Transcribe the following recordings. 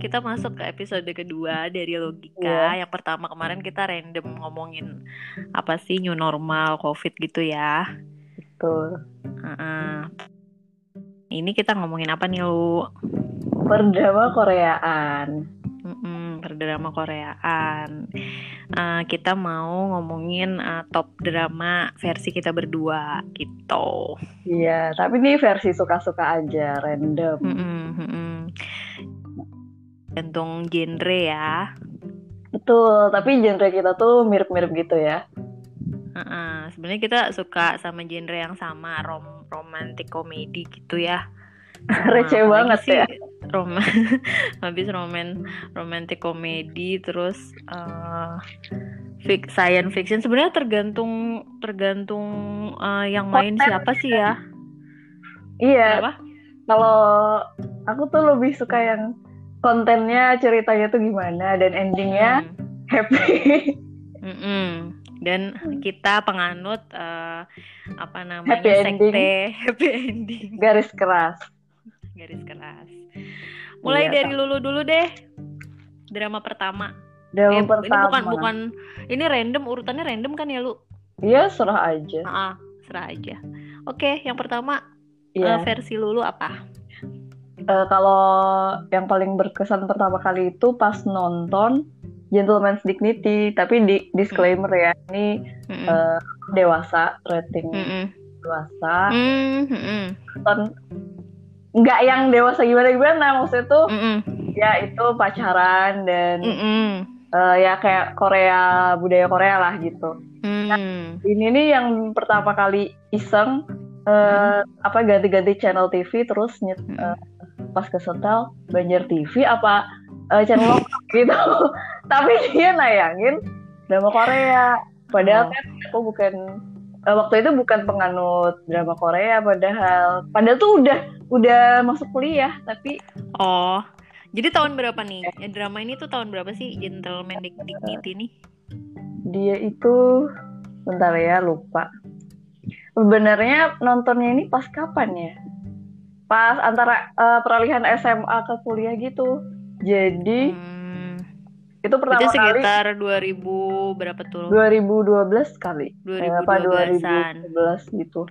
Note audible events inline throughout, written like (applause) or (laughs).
kita masuk ke episode kedua dari logika. Yang pertama kemarin kita random ngomongin apa sih new normal, covid gitu ya. Betul. Uh-uh. Ini kita ngomongin apa nih lu? Perdrama Koreaan. Mm-mm, perdrama Koreaan. Uh, kita mau ngomongin uh, top drama versi kita berdua gitu. Iya, tapi ini versi suka-suka aja, random. Mm-mm. Gantung genre ya. Betul, tapi genre kita tuh mirip-mirip gitu ya. Uh-uh. Sebenarnya kita suka sama genre yang sama, rom romantic komedi gitu ya. (laughs) Receh apalagi banget sih ya. Rom (laughs) habis roman romantic komedi terus uh, fik science fiction sebenarnya tergantung tergantung uh, yang main Konten. siapa sih ya. Iya, kalau aku tuh lebih suka yang kontennya ceritanya tuh gimana dan endingnya Hmm. happy. (laughs) Mm-mm. Dan kita penganut eh, apa namanya Happy ending. sekte (laughs) happy ending Garis keras. garis keras. Mulai Iya, dari lulu dulu deh. Drama pertama. Drama Eh, pertama. Ini bukan bukan ini random urutannya random kan ya lu? Iya, serah aja. Ah, serah aja. Oke, yang pertama Iya. eh, versi lulu apa? Eh, kalau yang paling berkesan pertama kali itu pas nonton Gentleman's Dignity, tapi di disclaimer ya, ini Mm-mm. eh, dewasa, rating Mm-mm. dewasa. Mm. Nonton nggak yang dewasa gimana gimana, maksudnya tuh Mm-mm. ya itu pacaran dan Mm-mm. eh, ya kayak Korea budaya Korea lah gitu. Mm. Ini nih yang pertama kali iseng eh, apa ganti-ganti channel TV terus nyet, Mm. eh, pas ke setel Banjar TV apa eh, channel lokal (laughs) gitu. Tapi dia nayangin drama Korea. Padahal Oh. kan aku bukan eh, waktu itu bukan penganut drama Korea padahal padahal tuh udah udah masuk kuliah tapi Oh, jadi tahun berapa nih? Ya, drama ini tuh tahun berapa sih Gentleman Dig- Dignity nih? dia itu bentar ya lupa. Sebenarnya nontonnya ini pas kapan ya? Pas antara eh, peralihan SMA ke kuliah gitu. Jadi Hmm, itu pertama itu kali sekitar 2000 berapa tuh? 2012 kali. Eh, apa 2012-an. 2011 gitu.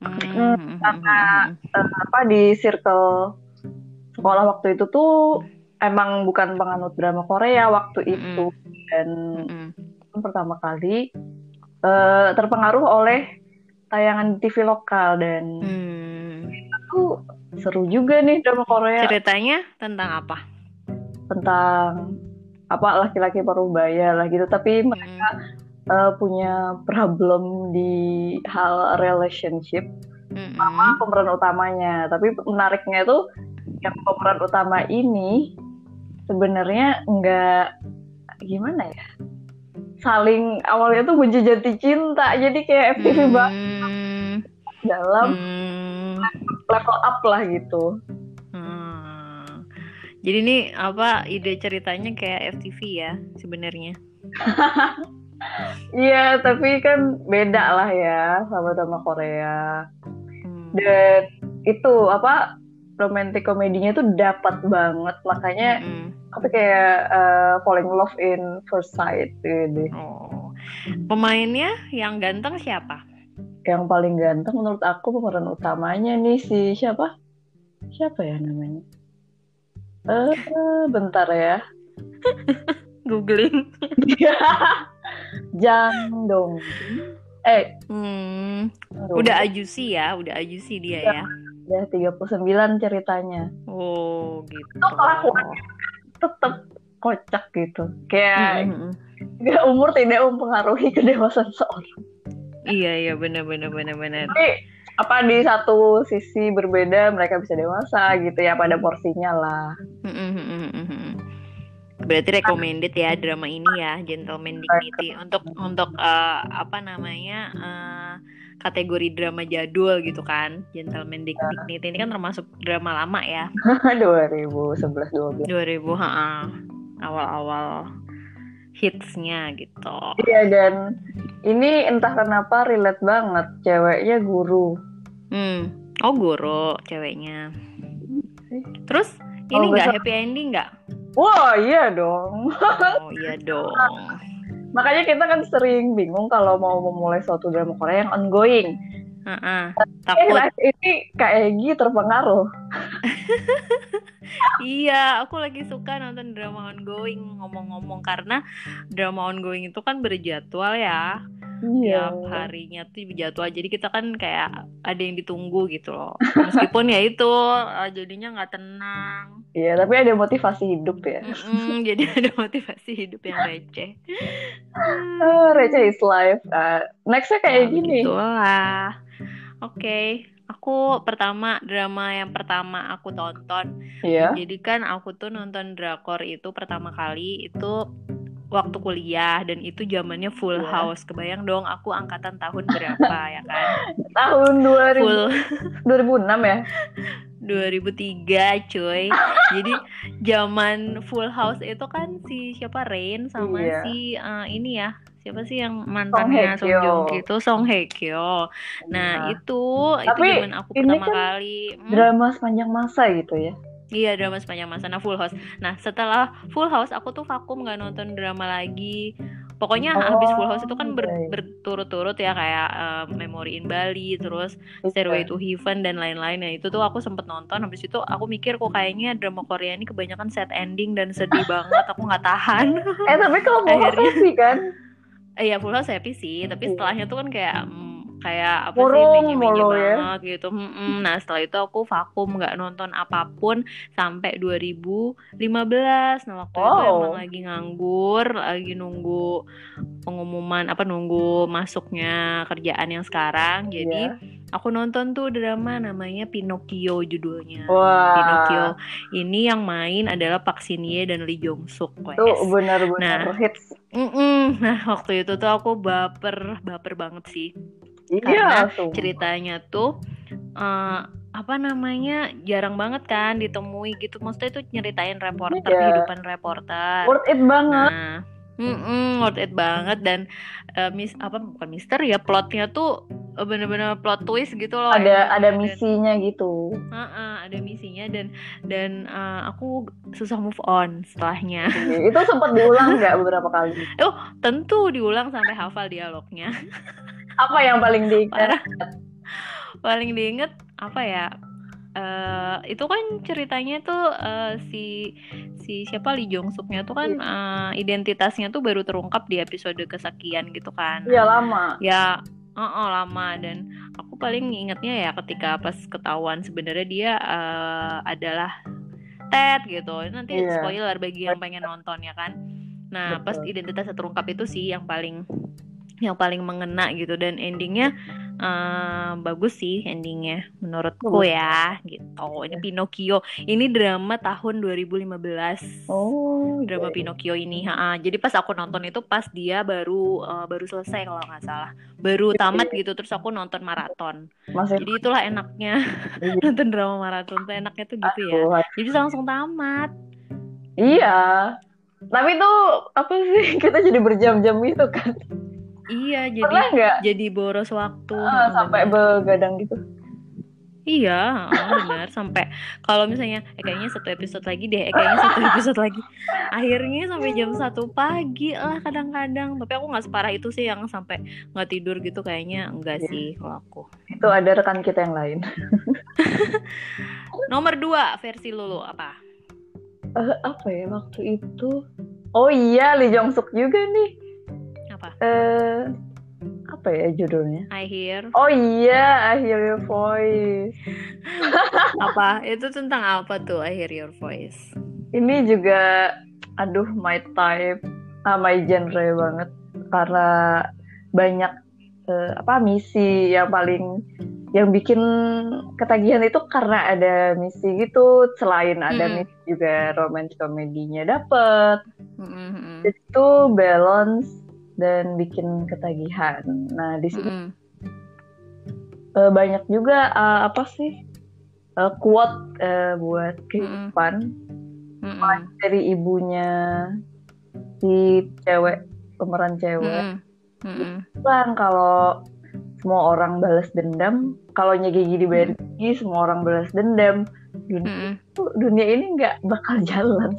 Hmm, Hmm, hmm, hmm, karena hmm, Eh, apa di circle sekolah waktu itu tuh emang bukan penganut drama Korea waktu Mm-mm. itu dan hmm, hmm. pertama kali eh, terpengaruh oleh tayangan TV lokal dan Hmm. itu seru juga nih drama Korea. Ceritanya tentang apa? tentang apa laki-laki parubaya lah gitu. Tapi mereka Hmm, eh, punya problem di hal relationship hmm, sama hmm. pemeran utamanya. Tapi menariknya tuh yang pemeran utama ini sebenarnya nggak gimana ya? Saling awalnya tuh benci jati cinta. Jadi kayak FTV banget. Hmm, dalam hmm, level up lah gitu hmm. Jadi ini apa ide ceritanya kayak FTV ya sebenarnya? (laughs) iya tapi kan beda lah ya sama drama Korea Hmm. dan itu apa romantic komedinya tuh dapat banget makanya Mm-mm. aku kayak eh, falling in love in first sight gitu Oh. Pemainnya yang ganteng siapa? Yang paling ganteng menurut aku pemeran utamanya nih si siapa siapa ya namanya eh bentar ya (laughs) Googling. (laughs) Jang Dong eh Hmm. aduh, Udah ajusi ya, udah ajusi dia ya. udah 39 ceritanya Oh, gitu. Itu kelakuan. tetep kocak gitu kayak Mm-mm. nggak umur tidak mempengaruhi kedewasaan seorang Iya, iya benar benar benar benar. tapi apa di satu sisi berbeda mereka bisa dewasa gitu ya pada porsinya lah. Berarti recommended ya drama ini ya, Gentleman Dignity untuk untuk eh, apa namanya eh, kategori drama jadul gitu kan, Gentleman Dig- Dignity ini kan termasuk drama lama ya, 2011 12 2000 ha awal-awal hitsnya gitu. Iya dan ini entah kenapa relate banget ceweknya guru. Hmm. Oh guru ceweknya. Terus ini Oh, nggak happy ending nggak? Wah iya dong. Oh iya (laughs) dong. Makanya kita kan sering bingung kalau mau memulai suatu drama Korea yang ongoing. Heeh. Eh, Takut. ini Kak Egi terpengaruh. (laughs) Iya, aku lagi suka nonton drama ongoing ngomong-ngomong karena drama ongoing itu kan berjadwal ya. Iya. Tiap harinya tuh berjadwal. Jadi kita kan kayak ada yang ditunggu gitu loh. Meskipun ya itu eh, jadinya nggak tenang. Iya, tapi ada motivasi hidup ya. Mm-mm, (laughs) jadi ada motivasi hidup yang receh. Oh, receh is life. Uh, nextnya kayak Ya, gini. Oke, aku pertama drama yang pertama aku tonton. Iya. Jadi kan aku tuh nonton drakor itu pertama kali itu waktu kuliah dan itu zamannya Full Iya. House. Kebayang dong aku angkatan tahun berapa (laughs) ya kan? Tahun 2000, Full (laughs) 2006 ya. 2003 cuy. (laughs) Jadi zaman Full House itu kan si siapa Rain sama Iya. si eh, ini ya. Siapa sih yang mantannya Song Song. Joong Ki itu Song Hye Kyo. Nah, Nah, itu Tapi itu zaman aku ini pertama kan kali. Hmm, drama sepanjang masa gitu ya. Iya drama sepanjang masa. Nah Full House. Nah setelah Full House aku tuh vakum nggak nonton drama lagi. Pokoknya Oh, habis Full House itu kan ber- berturut-turut ya kayak eh, Memory in Bali, terus. Stairway to Heaven dan lain-lain. Nah itu tuh aku sempet nonton. Habis itu aku mikir kok kayaknya drama Korea ini kebanyakan sad ending dan sedih (laughs) banget. Aku nggak tahan. Eh tapi kalau mau (laughs) Akhirnya. sih kan. Iya Full House happy sih, tapi setelahnya tuh kan kayak kayak apa Murung sih mulu ya. banget gitu. Nah setelah itu aku vakum nggak nonton apa pun sampai 2015. Nah waktu itu Wow. emang lagi nganggur, lagi nunggu pengumuman apa nunggu masuknya kerjaan yang sekarang. Jadi Iya. aku nonton tuh drama namanya Pinocchio judulnya. Wah. Pinocchio ini yang main adalah Park Shin Ye dan Lee Jong Suk. Itu benar-benar hits. Mm-mm. Nah waktu itu tuh aku baper baper banget sih Iya, tuh. ceritanya tuh eh, apa namanya jarang banget kan ditemui gitu maksudnya itu nyeritain reporter Iya. kehidupan reporter Worth it banget. nah mm worth it banget dan eh, mis apa bukan mister ya plotnya tuh eh, bener-bener plot twist gitu loh ada emang. ada Dan- misinya gitu. Heeh, ada misinya dan dan eh, aku susah move on setelahnya Iya, itu sempat diulang nggak beberapa kali? (laughs) tentu diulang sampai hafal dialognya (laughs) Apa yang paling diingat? (laughs) paling diinget apa ya Eh itu kan ceritanya tuh eh, si si siapa Lee Jong Suknya tuh kan eh, identitasnya tuh baru terungkap di episode kesekian gitu kan Iya lama. ya oh, oh, lama dan aku paling ingetnya ya ketika pas ketahuan sebenarnya dia eh, adalah Ted gitu nanti Iya. spoiler bagi yang pengen nonton ya kan nah pas Betul. identitasnya terungkap itu sih yang paling yang paling mengena gitu. Dan endingnya eh, bagus sih endingnya menurutku Bagus. ya gitu. Ini Pinocchio. Ini drama tahun 2015 Oh, drama iya. Pinocchio ini ha jadi pas aku nonton itu pas dia baru eh, baru selesai kalau nggak salah. Baru tamat gitu terus aku nonton maraton. Masih jadi itulah enaknya. (laughs) Nonton drama maraton tuh enaknya tuh gitu ya. Jadi langsung tamat. Iya. Tapi tuh apa sih (laughs) kita jadi berjam-jam itu kan? Iya Pernah jadi nggak jadi boros waktu ha, sampai bener. begadang gitu? iya benar sampai kalau misalnya eh, kayaknya satu episode lagi deh eh, kayaknya satu episode lagi akhirnya sampai jam satu pagi lah kadang-kadang tapi aku nggak separah itu sih yang sampai nggak tidur gitu kayaknya enggak Iya. sih kalau aku Itu ada rekan kita yang lain. (laughs) Nomor dua versi Lulu apa? Eh, apa ya waktu itu? Oh iya, Lee Jong Suk juga nih. Apa? Eh apa ya judulnya? I hear Oh iya, I hear your voice. (laughs) apa? Itu tentang apa tuh I hear your voice? Ini juga, aduh, my type, ah, my genre banget. Karena banyak eh, apa misi yang paling yang bikin ketagihan itu karena ada misi gitu. Selain ada Mm-mm. misi juga romance komedinya dapet. Mm-mm, Itu balance dan bikin ketagihan. Nah di sini mm-mm, eh, banyak juga eh, apa sih eh, quote eh, buat kehidupan. mm-mm, dari ibunya si cewek pemeran cewek. Mm-mm, mm-mm. bilang kalau semua orang balas dendam kalau Gigi dibayar Gigi semua orang balas dendam. Dunia, Mm-mm. dunia ini nggak bakal jalan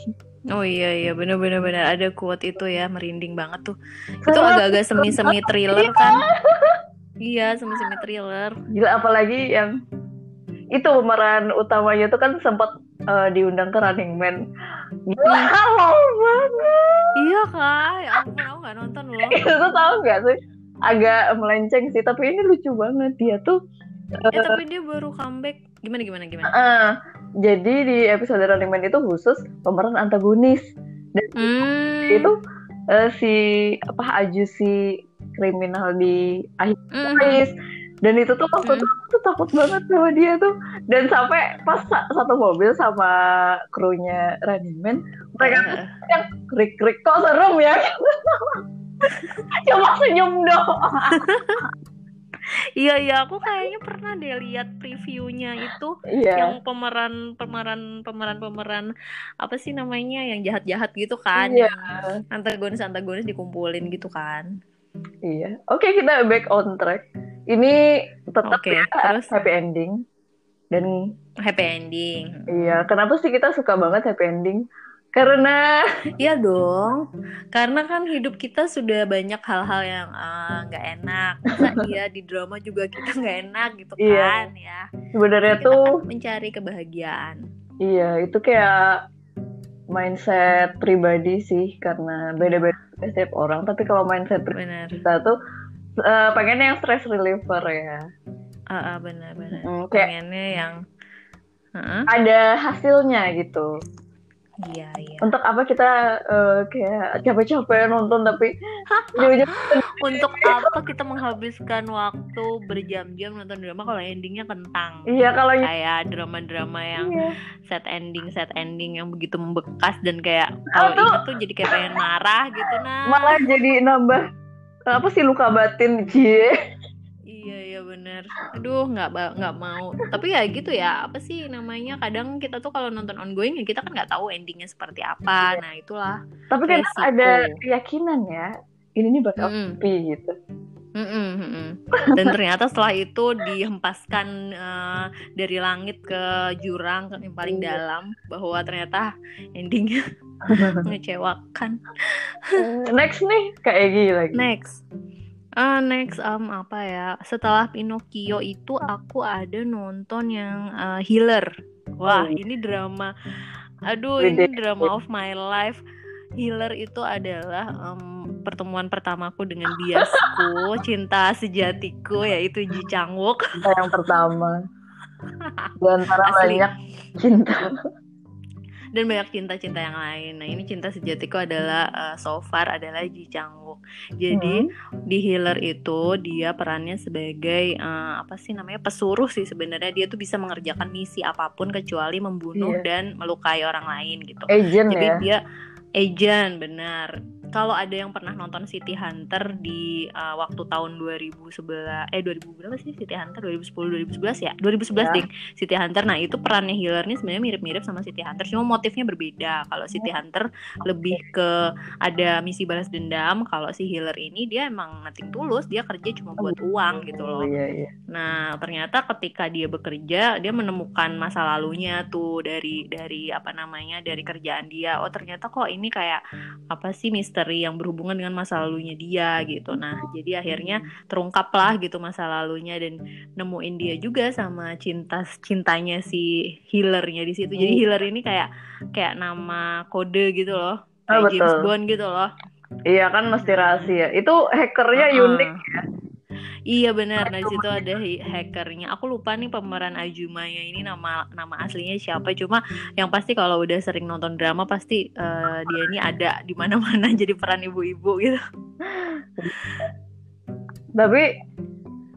Oh iya iya benar-benar benar ada quote itu ya merinding banget tuh. Itu agak-agak semi-semi thriller kan? Iya semi-semi thriller. Gila apalagi yang itu pemeran utamanya tuh kan sempat uh, diundang ke Running Man. Gila lama banget. Iya kak, ya ampun aku gak nonton loh. (laughs) itu tuh tahu nggak sih? Agak melenceng sih, tapi ini lucu banget dia tuh. Eh tapi dia baru comeback. Gimana gimana gimana? Uh, jadi di episode Running Man itu khusus pemeran antagonis. Dan Hmm. itu eh, si apa Ajusi kriminal di akhir. Paris. Dan itu tuh waktu Hmm. itu aku tuh takut banget sama dia tuh. Dan sampai pas sa- satu mobil sama krunya Running Man, mereka Eh, yang krik-krik kok serem ya. (laughs) Cuma senyum doang. (laughs) Iya iya aku kayaknya pernah deh lihat previewnya itu Iya. yang pemeran pemeran pemeran pemeran apa sih namanya yang jahat jahat gitu kan Iya. yang antagonis antagonis dikumpulin gitu kan Iya. Oke, kita back on track. Ini tetap Oke, ya terus? happy ending. Dan happy ending iya, kenapa sih kita suka banget happy ending? Karena Iya dong karena kan hidup kita sudah banyak hal-hal yang eh, nggak enak masa (laughs) iya di drama juga kita nggak enak gitu Iya. kan ya sebenarnya tuh kan mencari kebahagiaan iya, itu kayak mindset pribadi sih karena beda-beda setiap orang, tapi kalau mindset pribadi benar kita tuh eh, pengennya yang stress reliever ya. Ah, ah, benar benar Mm, kayak pengennya yang Heeh. ada hasilnya gitu. Iya iya Untuk apa kita eh, kayak capek-capek nonton tapi (laughs) Untuk apa kita menghabiskan waktu berjam-jam nonton drama kalau endingnya kentang? Iya kalau Kayak drama-drama yang Iya. set ending, set ending yang begitu membekas dan kayak kalau ingat tuh jadi kayak pengen marah gitu nah. malah jadi nambah apa sih luka batin cie bener. Aduh nggak nggak mau. Tapi ya gitu ya. Apa sih namanya? Kadang kita tuh kalau nonton ongoing ya kita kan nggak tahu endingnya seperti apa. Nah itulah. tapi kan ada keyakinan ya ini nih bakal Mm-mm. happy gitu Mm-mm, mm-mm. Dan ternyata setelah itu dihempaskan eh, dari langit ke jurang yang paling Iya. dalam bahwa ternyata endingnya (laughs) mengecewakan. Eh, next nih kayak gini lagi Next, Eh, next um, apa ya? Setelah Pinocchio itu aku ada nonton yang eh, Healer. Wah Oh. ini drama. Aduh ini drama of my life. Healer itu adalah em, pertemuan pertamaku dengan biasku, (laughs) cinta sejatiku yaitu Ji Chang Wook. cinta yang pertama (laughs) di antara Asli. banyak cinta (laughs) dan banyak cinta-cinta yang lain. Nah, ini cinta sejatiku adalah eh, so far adalah Ji Chang Wook. Jadi Hmm. di Healer itu dia perannya sebagai eh, apa sih namanya pesuruh sih sebenarnya dia tuh bisa mengerjakan misi apa pun kecuali membunuh Iya. dan melukai orang lain gitu. agent Jadi ya dia agent benar. Kalau ada yang pernah nonton City Hunter di uh, waktu tahun 2011 eh 2000 berapa sih City Hunter? 2010 2011 ya? 2011 Ya. ding City Hunter. Nah itu perannya Healer nih sebenarnya mirip-mirip sama City Hunter cuma motifnya berbeda. Kalau City Hunter lebih ke ada misi balas dendam kalau si Healer ini dia emang nothing tulus dia kerja cuma buat uang gitu loh. Oh, iya iya. Nah, ternyata ketika dia bekerja, dia menemukan masa lalunya tuh dari dari apa namanya? dari kerjaan dia. Oh, ternyata kok ini kayak apa sih misteri yang berhubungan dengan masa lalunya dia gitu. Nah, jadi akhirnya terungkaplah gitu masa lalunya dan nemuin dia juga sama cinta cintanya si healernya di situ. Jadi Hmm. healer ini kayak kayak nama kode gitu loh. Ah, Kayak James betul. Bond gitu loh. iya kan mesti rahasia itu hackernya Uh-uh. unik Iya benar, nah di situ ada hackernya. Aku lupa nih pemeran Ajumanya ini nama nama aslinya siapa. Cuma yang pasti kalau udah sering nonton drama pasti eh, dia ini ada di mana-mana (laughs) jadi peran ibu-ibu gitu. tapi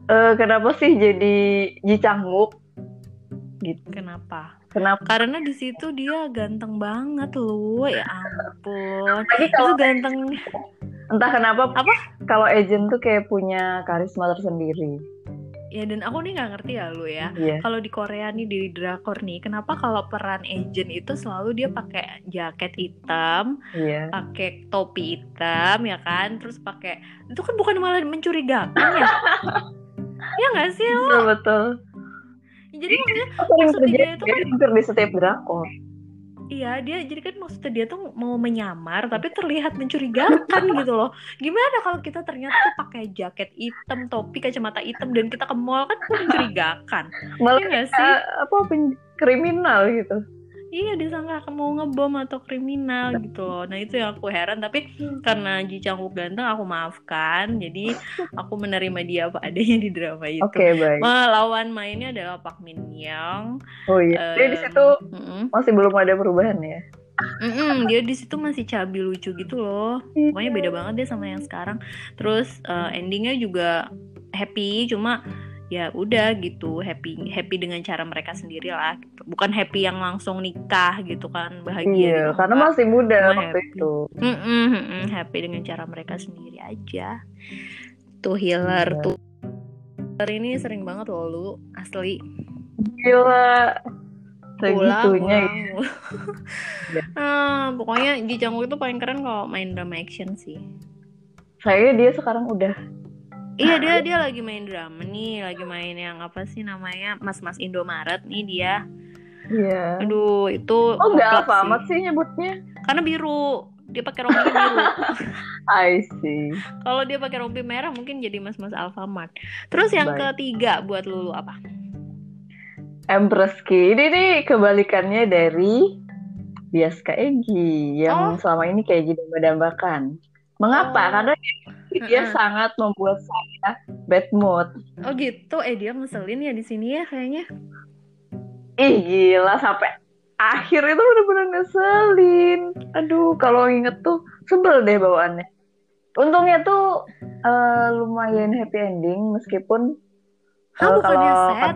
eh, kenapa sih jadi Ji Changwook gitu Kenapa? kenapa Karena di situ dia ganteng banget loh. Ya ampun. Itu ganteng. Entah kenapa Apa? kalau agent tuh kayak punya karisma tersendiri. Ya dan aku nih nggak ngerti ya lu ya. iya. Kalau di Korea nih di drakor nih, kenapa kalau peran agent itu selalu dia pakai jaket hitam, iya. pakai topi hitam ya kan? Terus pakai itu kan bukan malah mencurigakan ya? (laughs) Ya nggak sih lo betul betul. Jadi maksudnya sering Maksud dia terjadi itu kan- di setiap drakor Iya dia jadi kan maksudnya dia tuh mau menyamar tapi terlihat mencurigakan (laughs) gitu loh. Gimana kalau kita ternyata tuh pakai jaket hitam, topi, kacamata hitam dan kita ke mall kan mencurigakan. Malah kita, sih? apa pen- kriminal gitu. Iya disangka mau ngebom atau kriminal gitu loh. Nah itu yang aku heran tapi karena Ji Chang Wook ganteng aku maafkan. Jadi (laughs) aku menerima dia apa adanya di drama itu. Oke, baik. Melawan mainnya adalah Park Min Young. Oh iya. Dia di Em, situ mm-mm. masih belum ada perubahan ya. Mm-mm, dia di situ masih cabi lucu gitu loh. Pokoknya beda banget deh sama yang sekarang. Terus eh, endingnya juga happy, cuma ya udah gitu happy happy dengan cara mereka sendiri lah. gitu. Bukan happy yang langsung nikah gitu kan bahagia. Iya, gitu, karena enggak. masih muda Cuma waktu happy. itu. Mm-mm, mm-mm, happy dengan cara mereka sendiri aja. Tuh healer Iya. tuh. Healer ini sering banget loh lu asli Gila. pulang Segitunya ya. pulang. (laughs) Nah, pokoknya Ji Chang Wook itu paling keren kalau main drama action sih. Saya dia sekarang udah Iya dia dia lagi main drama nih, lagi main yang apa sih namanya Mas Mas Indomaret nih dia. Iya. Aduh itu Oh nggak apa amat sih nyebutnya. Karena biru, dia pakai rompi biru. (laughs) I see. Kalau dia pakai rompi merah mungkin jadi Mas Mas Alfamart. Terus yang Baik. ketiga buat Lulu apa? Empress Ki. Ini nih kebalikannya dari Biaska Egi yang Oh. selama ini kayak gitu mendambakan. Mengapa? Oh. Karena dia, dia Mm-mm. sangat membuat saya bad mood. Oh gitu, eh dia ngeselin ya di sini ya kayaknya. Ih gila sampai akhir itu bener-bener ngeselin. Aduh kalau inget tuh sebel deh bawaannya. Untungnya tuh eh, lumayan happy ending meskipun Hah eh, bukannya kalau sad?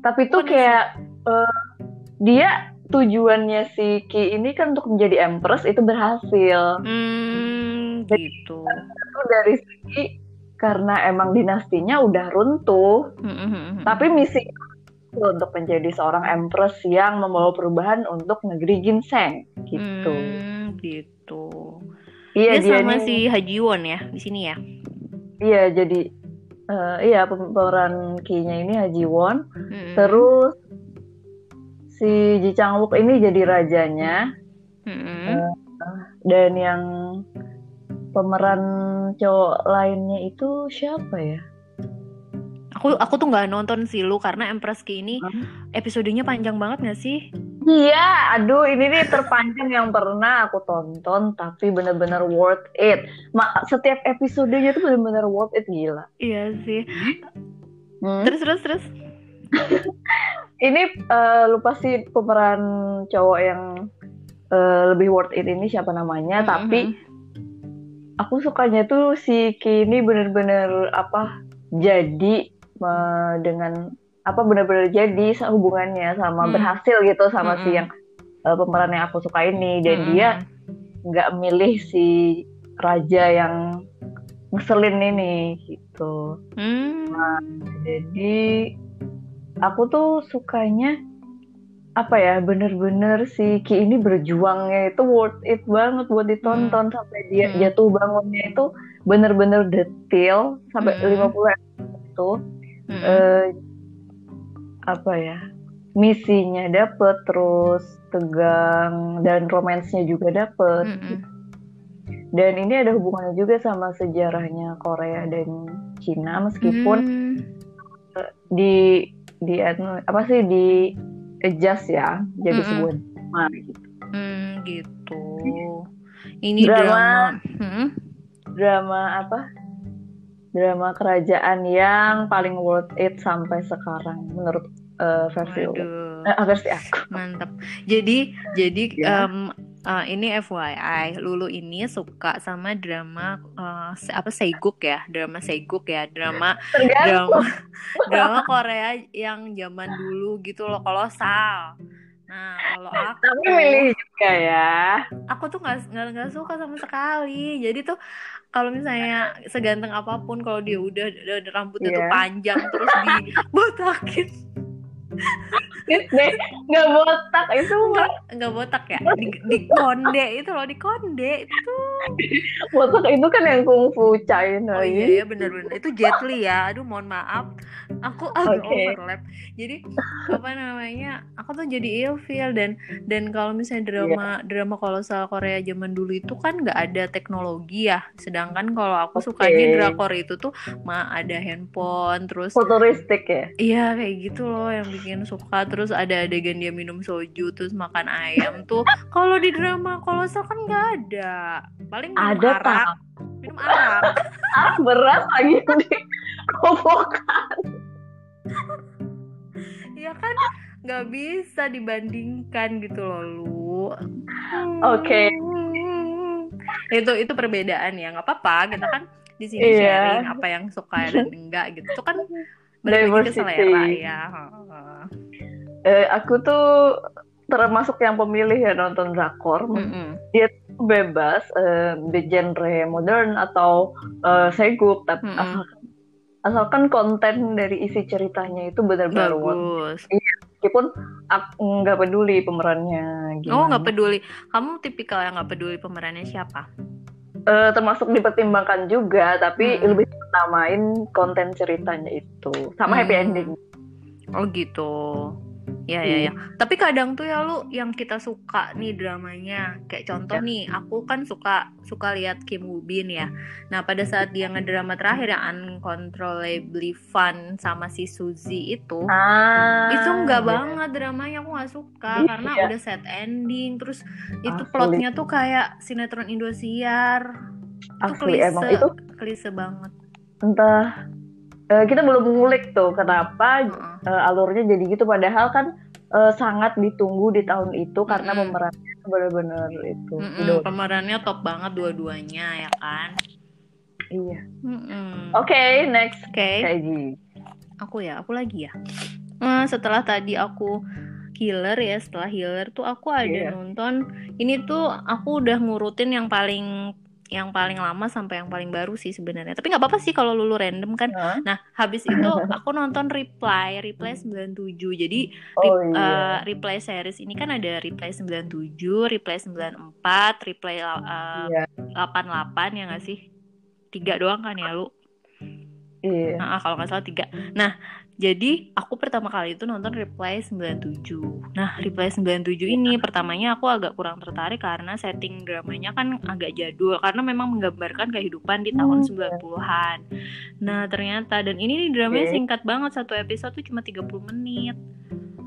tapi tuh Bukannya kayak eh, dia tujuannya si Ki ini kan untuk menjadi empress itu berhasil. Hmm, gitu. Itu dari segi karena emang dinastinya udah runtuh, Hmm, tapi misi untuk menjadi seorang empress yang membawa perubahan untuk negeri Ginseng gitu. Hmm, gitu. Iya Dia dia sama nih- si Haji Won ya di sini ya. iya jadi eh, iya pemeran Ki-nya ini Haji Won, Hmm. terus si Ji Chang Wook ini jadi rajanya. Hmm. dan yang pemeran cowok lainnya itu siapa ya? Aku aku tuh nggak nonton sih lu karena Empress Ki ini Hah? episodenya panjang banget gak sih? Iya, aduh ini nih terpanjang yang pernah aku tonton tapi bener-bener worth it. Ma setiap episodenya tuh bener-bener worth it gila. Iya sih. Hmm. Terus terus terus. (laughs) Ini eh, lupa sih pemeran cowok yang eh, lebih worth it ini siapa namanya, Mm-hmm. tapi aku sukanya tuh si Ki ini bener-bener apa jadi eh, dengan apa bener-bener jadi hubungannya sama Hmm. berhasil gitu sama si Mm-mm. yang eh, pemeran yang aku suka ini dan Mm-mm. dia nggak milih si raja yang ngeselin ini gitu Hmm. jadi aku tuh sukanya apa ya bener-bener si Ki ini berjuangnya itu worth it banget buat ditonton sampai dia Hmm. jatuh bangunnya itu bener-bener detail sampai Hmm. 50 episode itu Hmm. eh, apa ya misinya dapet terus tegang dan romansnya juga dapet Mm-mm. dan ini ada hubungannya juga sama sejarahnya Korea dan Cina meskipun Hmm. di di apa sih di adjust ya jadi Mm-mm. sebuah drama gitu. Hmm, gitu. Ini Drama. drama. Hmm? drama apa drama kerajaan yang paling worth it sampai sekarang menurut eh, versi lu. Waduh. Eh, versi aku Mantap. Jadi jadi Ya. em, eh, ini FYI, Lulu ini suka sama drama se- apa Seiguk ya, drama Seiguk ya, drama tergantung. drama drama Korea yang zaman dulu gitu loh, kolosal. Nah, kalau aku tapi milih juga ya. Aku tuh nggak nggak suka sama sekali. Jadi tuh kalau misalnya seganteng apa pun, kalau dia udah, udah rambutnya tuh Iya. panjang terus dibotakin, (laughs) deh nggak botak itu mah nggak botak ya, di, di konde itu loh, di konde itu. botak itu kan yang kungfu China Oh iya ya bener-bener itu Jet Li ya. Aduh mohon maaf. aku agak Oke. overlap jadi apa namanya aku tuh jadi ilfeel dan dan kalau misalnya Iya. drama drama kolosal Korea zaman dulu itu kan nggak ada teknologi ya sedangkan kalau aku Oke. sukanya drakor itu tuh mah ada handphone terus Futuristik ya. Iya kayak gitu loh yang bikin suka terus ada adegan dia minum soju terus makan ayam tuh kalau di drama kolosal kan nggak ada paling minum Ada arak tak? minum arak (laughs) Ah berat lagi di kobokan. ya kan nggak bisa dibandingkan gitu loh lu Oke. Hmm. itu itu perbedaan ya nggak apa-apa kita kan di sini Iya. sharing apa yang suka dan enggak gitu itu kan balik ke selera ya Heeh. Eh, aku tuh termasuk yang pemilih ya nonton drakor. Mm-mm. bebas eh, di genre modern atau eh, segup tapi Mm-mm. asalkan, asalkan konten dari isi ceritanya itu benar-benar bagus meskipun aku nggak peduli pemerannya gimana Oh nggak peduli. Kamu tipikal yang nggak peduli pemerannya siapa? Eh, termasuk dipertimbangkan juga tapi Hmm. lebih utamain konten ceritanya itu sama happy Hmm. ending Oh gitu. Ya Iya. ya ya. Tapi kadang tuh ya lu yang kita suka nih dramanya. Kayak contoh Ya. nih, aku kan suka suka lihat Kim Woo Bin ya. Nah pada saat dia ngedrama terakhir yang Uncontrollably Fun sama si Suzy itu. ah itu enggak iya. banget dramanya aku nggak suka Iya. karena udah set ending terus itu Asli. plotnya tuh kayak sinetron Indosiar itu asli klise emang itu klise banget entah eh, kita belum mengulik tuh kenapa eh, alurnya jadi gitu padahal kan eh, sangat ditunggu di tahun itu karena Mm-mm. pemerannya benar-benar itu idola. pemerannya top banget dua-duanya ya kan iya Mm-mm. oke next oke Kaiji aku ya aku lagi ya Eh, setelah tadi aku healer ya setelah healer tuh aku ada Iya. nonton ini tuh aku udah ngurutin yang paling yang paling lama sampai yang paling baru sih sebenarnya tapi nggak apa-apa sih kalau lulu random kan Hah? nah habis itu (laughs) aku nonton reply reply 97 jadi oh Rep- iya eh, reply series ini kan ada reply 97, reply 94, reply uh, iya 88 ya nggak sih? Tiga doang kan ya lu? iya Nah, kalau nggak salah tiga. Nah, jadi aku pertama kali itu nonton Reply 97. Nah, Reply 97 ini pertamanya aku agak kurang tertarik karena setting dramanya kan agak jadul karena memang menggambarkan kehidupan di tahun Hmm. 90-an. Nah, ternyata dan ini nih dramanya singkat banget satu episode tuh cuma 30 menit.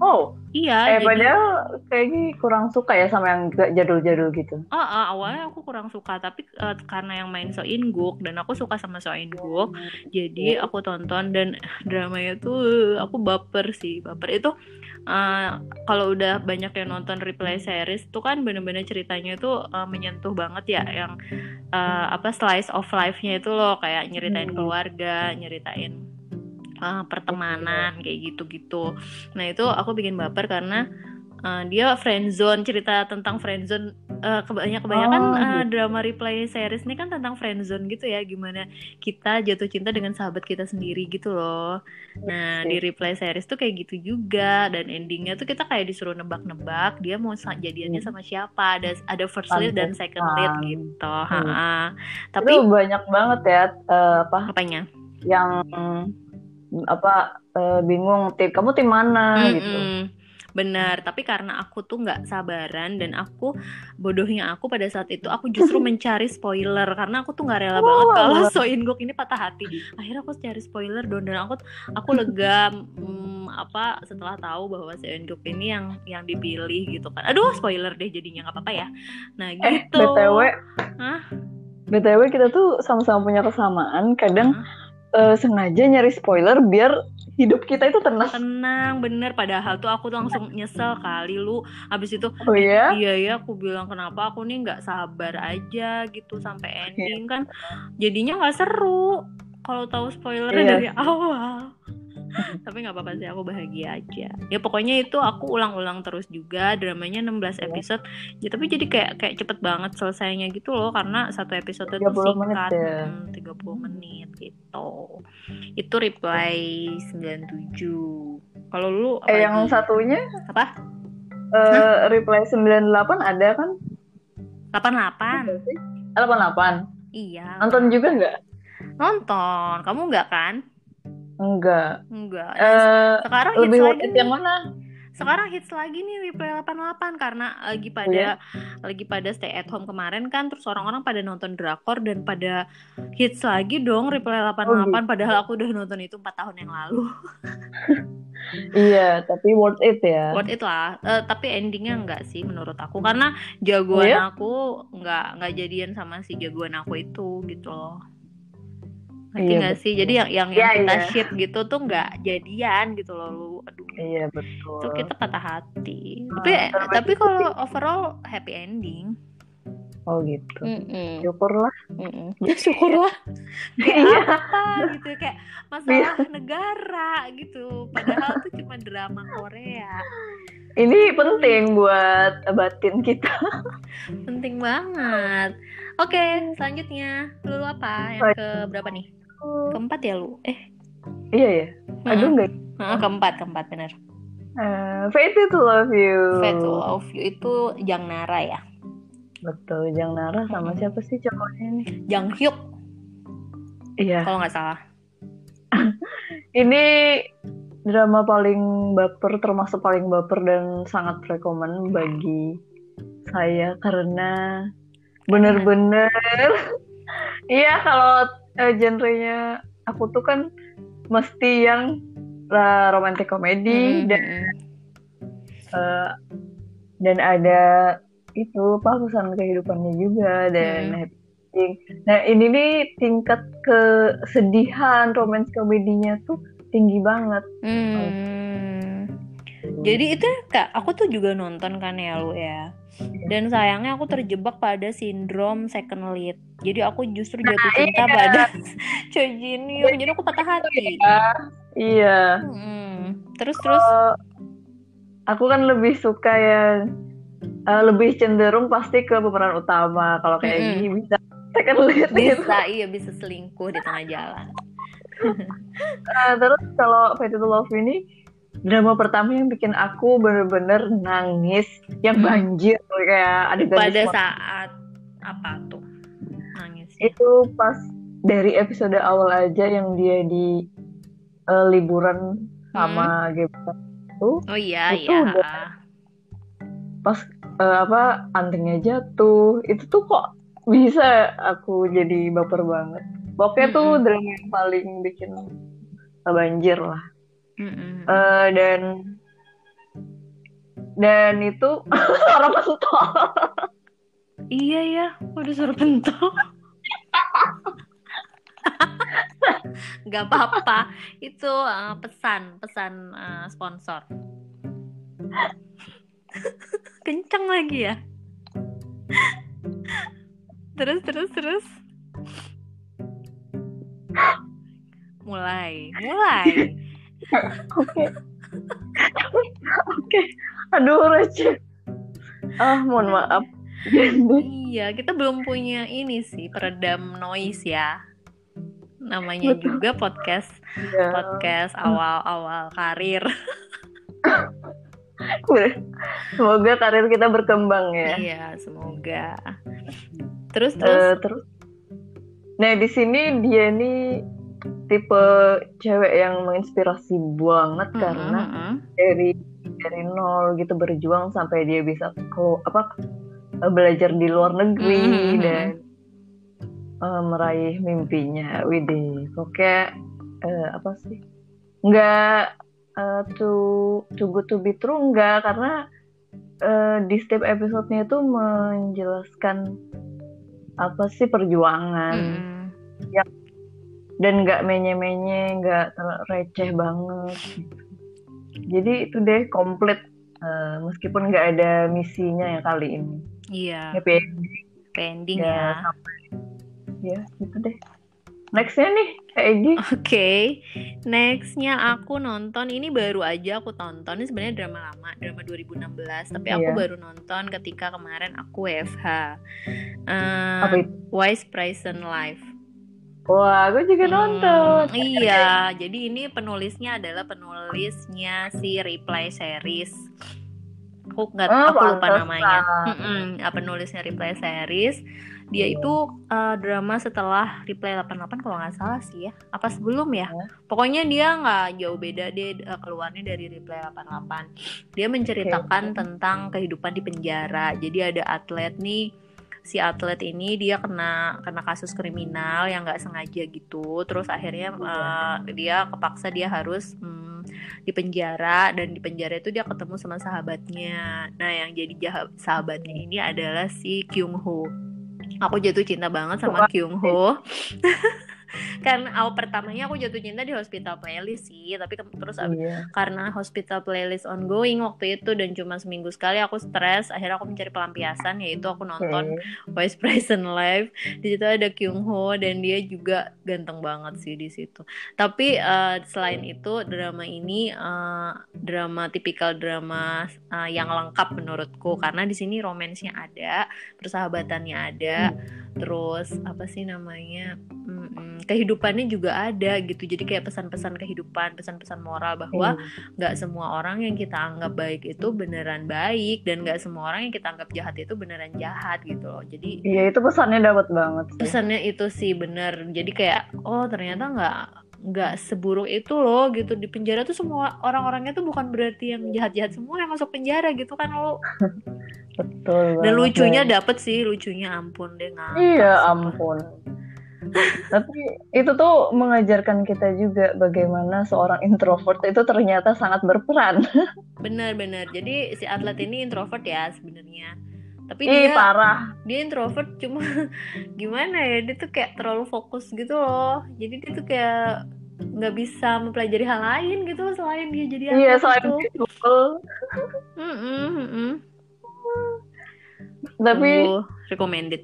Oh Iya, eh jadi padahal kayaknya kurang suka ya sama yang gak jadul-jadul gitu. Ah, ah, awalnya aku kurang suka tapi eh, karena yang main So In Guk dan aku suka sama So In Guk jadi aku tonton dan dramanya tuh aku baper sih baper. Itu eh, kalau udah banyak yang nonton replay series tuh kan bener-bener ceritanya tuh eh, menyentuh banget ya yang eh, apa slice of life-nya itu loh kayak nyeritain Hmm. keluarga nyeritain eh, pertemanan kayak gitu-gitu nah itu aku bikin baper karena uh, dia friendzone cerita tentang friendzone uh, kebanyak kebanyakan Oh, uh, gitu. drama replay series ini kan tentang friendzone gitu ya gimana kita jatuh cinta dengan sahabat kita sendiri gitu loh nah Iya di replay series tuh kayak gitu juga dan endingnya tuh kita kayak disuruh nebak-nebak dia mau jadiannya Hmm. sama siapa ada ada first lead dan second lead gitu Hmm. Ha-ha. itu tapi banyak banget ya eh, apa apanya yang apa eh, bingung tim kamu tim mana gitu Mm-mm. Benar, tapi karena aku tuh nggak sabaran dan aku bodohnya aku pada saat itu aku justru (laughs) mencari spoiler karena aku tuh nggak rela banget Oh, kalau. (laughs) So In Guk ini patah hati. Akhirnya aku cari spoiler dong dan aku aku lega mm, apa setelah tahu bahwa So In Guk ini yang yang dipilih gitu kan. Aduh, spoiler deh jadinya nggak apa-apa ya. Nah, eh gitu. btw Hah? btw kita tuh sama-sama punya kesamaan kadang Hah? Eh, sengaja nyari spoiler biar hidup kita itu tenang Tenang, bener. Padahal tuh aku tuh langsung nyesel kali lu. Abis itu oh ya Iya ya, aku bilang kenapa aku nih nggak sabar aja gitu sampai ending kan, jadinya nggak seru kalau tahu spoilernya Iya dari awal. (laughs) Tapi nggak apa-apa sih, aku bahagia aja. Ya pokoknya itu aku ulang-ulang terus juga dramanya 16 Iya. episode. Ya tapi jadi kayak kayak cepet banget selesainya gitu loh karena satu episode itu 30 menit singkat, ya. Hmm, 30 menit gitu. Itu reply 97. Kalau lu apa eh yang satunya apa? eh reply 98 ada kan 88. 88 Iya. nonton juga nggak Nonton. Kamu nggak kan? Enggak. Enggak. Eh, sekarang hits lebih lagi it nih. yang mana? Sekarang hits lagi nih Replay 88 karena lagi Oh, pada ya? lagi pada stay at home kemarin kan terus orang-orang pada nonton drakor dan pada hits lagi dong Replay 88 Oh, gitu. padahal aku udah nonton itu 4 tahun yang lalu. (laughs) Iya, tapi worth it ya. Worth it lah. Eh, tapi endingnya enggak sih menurut aku karena jagoan Iya? aku nggak nggak jadian sama si jagoan aku itu gitu loh. Ngerti Iya, nggak sih? Jadi yang yang, Iya, yang kita iya. ship gitu tuh nggak jadian gitu loh lu. Aduh. Iya betul. Itu kita patah hati. Nah, Tapi tapi kalau overall happy ending. Oh gitu. Mm-mm. Syukurlah. Mm-mm. (laughs) Ya syukurlah. Kayak Iya. apa gitu kayak masalah negara gitu. Padahal itu cuma drama Korea. Ini penting buat batin kita. Penting banget. Oke, selanjutnya lu apa? Yang ke berapa nih? Keempat ya lu? Eh, Iya ya. Aduh enggak. Keempat, keempat bener. Uh, Fate to love you. Fate to Love You itu Jang Nara ya. Betul, Jang Nara sama Mm-mm. siapa sih cowoknya nih? Jang Hyuk Iya. kalau nggak salah. (laughs) Ini drama paling baper, termasuk paling baper dan sangat rekomen bagi saya karena bener-bener (laughs) iya kalau eh, genrenya aku tuh kan mesti yang eh, romantic comedy Mm-mm, dan mm-mm. eh, dan ada itu apa pesan kehidupannya juga dan Hmm. happy ending. Nah ini nih tingkat kesedihan romance komedinya tuh tinggi banget. Hmm. Jadi itu kak, aku tuh juga nonton kan ya lu ya. Dan sayangnya aku terjebak pada sindrom second lead. Jadi aku justru jatuh cinta iya. pada (laughs) Choi Jin. Jadi aku patah hati. Iya. Hmm. Terus terus. Aku kan lebih suka yang eh, lebih cenderung pasti ke pemeran utama. Kalau kayak Mm-mm. gini bisa second lead gitu. bisa iya bisa selingkuh di tengah jalan. (laughs) Nah, terus kalau Fate to Love ini drama pertama yang bikin aku bener-bener nangis yang Hmm. banjir kayak ada Pada saat apa tuh nangisnya? itu pas dari episode awal aja yang dia di eh, liburan sama Gebra itu Oh iya Itu iya. udah- pas eh, apa antingnya jatuh itu tuh kok bisa aku jadi baper banget pokoknya tuh Mm-mm. drama yang paling bikin banjir lah Mm-mm. Eh, dan dan itu (laughs) orang mentol Iya ya, udah suruh pentol. (laughs) Gak apa-apa, itu uh, pesan pesan uh, sponsor. (laughs) Kenceng lagi ya. terus terus terus. Mulai, mulai. Oke oke aduh receh ah mohon maaf Iya, kita belum punya ini sih peredam noise ya. Namanya Betul. juga podcast Ya. podcast awal-awal karir. semoga karir kita berkembang ya Iya, semoga. Terus terus. Eh, terus nah di sini dia nih tipe cewek yang menginspirasi banget Mm-mm, karena mm-mm. dari dari nol gitu berjuang sampai dia bisa ke apa belajar di luar negeri Mhm. dan eh, meraih mimpinya Widih pokoknya eh, apa sih nggak eh, to to good to be true nggak karena eh, di setiap episodenya itu menjelaskan apa sih perjuangan Mm. Dan nggak menye-menye nggak receh banget gitu. jadi itu deh komplit eh, meskipun nggak ada misinya ya kali ini Iya, happy pending ya, ya. sampai ya gitu deh nextnya nih Kak Egi Oke, nextnya aku nonton ini baru aja aku tonton ini sebenarnya drama lama, drama 2016. Tapi aku Iya. baru nonton ketika kemarin aku WFH. Eh, apa itu Wise Prison Life. Wah aku juga Hmm, nonton iya, jadi ini penulisnya adalah penulisnya si Reply Series. Aku nggak, Oh, aku lupa pantesan. namanya. Mm-mm, ah, penulisnya Reply Series dia itu uh, drama setelah Reply 88 kalau nggak salah sih ya apa sebelum ya pokoknya dia nggak jauh beda dia uh, keluarnya dari Reply 88 dia menceritakan okay. tentang kehidupan di penjara jadi ada atlet nih si atlet ini dia kena kena kasus kriminal yang nggak sengaja gitu. Terus akhirnya uh, dia kepaksa dia harus um, di penjara dan di penjara itu dia ketemu sama sahabatnya. Nah yang jadi sahabatnya ini adalah si Kyung Ho. Aku jatuh cinta banget sama Kyung Ho (laughs) kan awal pertamanya aku jatuh cinta di hospital playlist sih tapi terus yeah. karena hospital playlist ongoing waktu itu dan cuma seminggu sekali aku stres akhirnya aku mencari pelampiasan yaitu aku nonton okay. Vice President Live di situ ada Kyung Ho dan dia juga ganteng banget sih di situ tapi uh, selain itu drama ini uh, drama tipikal drama uh, yang lengkap menurutku karena di sini romansnya ada persahabatannya ada terus apa sih namanya kehidupannya juga ada gitu. Jadi kayak pesan-pesan kehidupan pesan-pesan moral bahwa hmm. nggak hmm. semua orang yang kita anggap baik itu beneran baik dan nggak semua orang yang kita anggap jahat itu beneran jahat gitu loh. Jadi iya itu pesannya dapat banget sih. pesannya itu sih bener. Jadi kayak oh ternyata nggak nggak seburuk itu loh gitu. Di penjara tuh semua orang-orangnya tuh bukan berarti yang jahat-jahat semua yang masuk penjara gitu kan lo (laughs) betul dan lucunya dapet sih lucunya. Ampun deh iya ampun tapi itu tuh mengajarkan kita juga bagaimana seorang introvert itu ternyata sangat berperan. (laughs) Benar-benar jadi si atlet ini introvert ya sebenarnya. Tapi Ih, dia parah. dia introvert cuma (laughs) gimana ya dia tuh kayak terlalu fokus gitu loh. Jadi dia tuh kayak nggak bisa mempelajari hal lain gitu selain dia jadi iya selain gitu. mm -mm, mm -mm. tapi Tunggu, recommended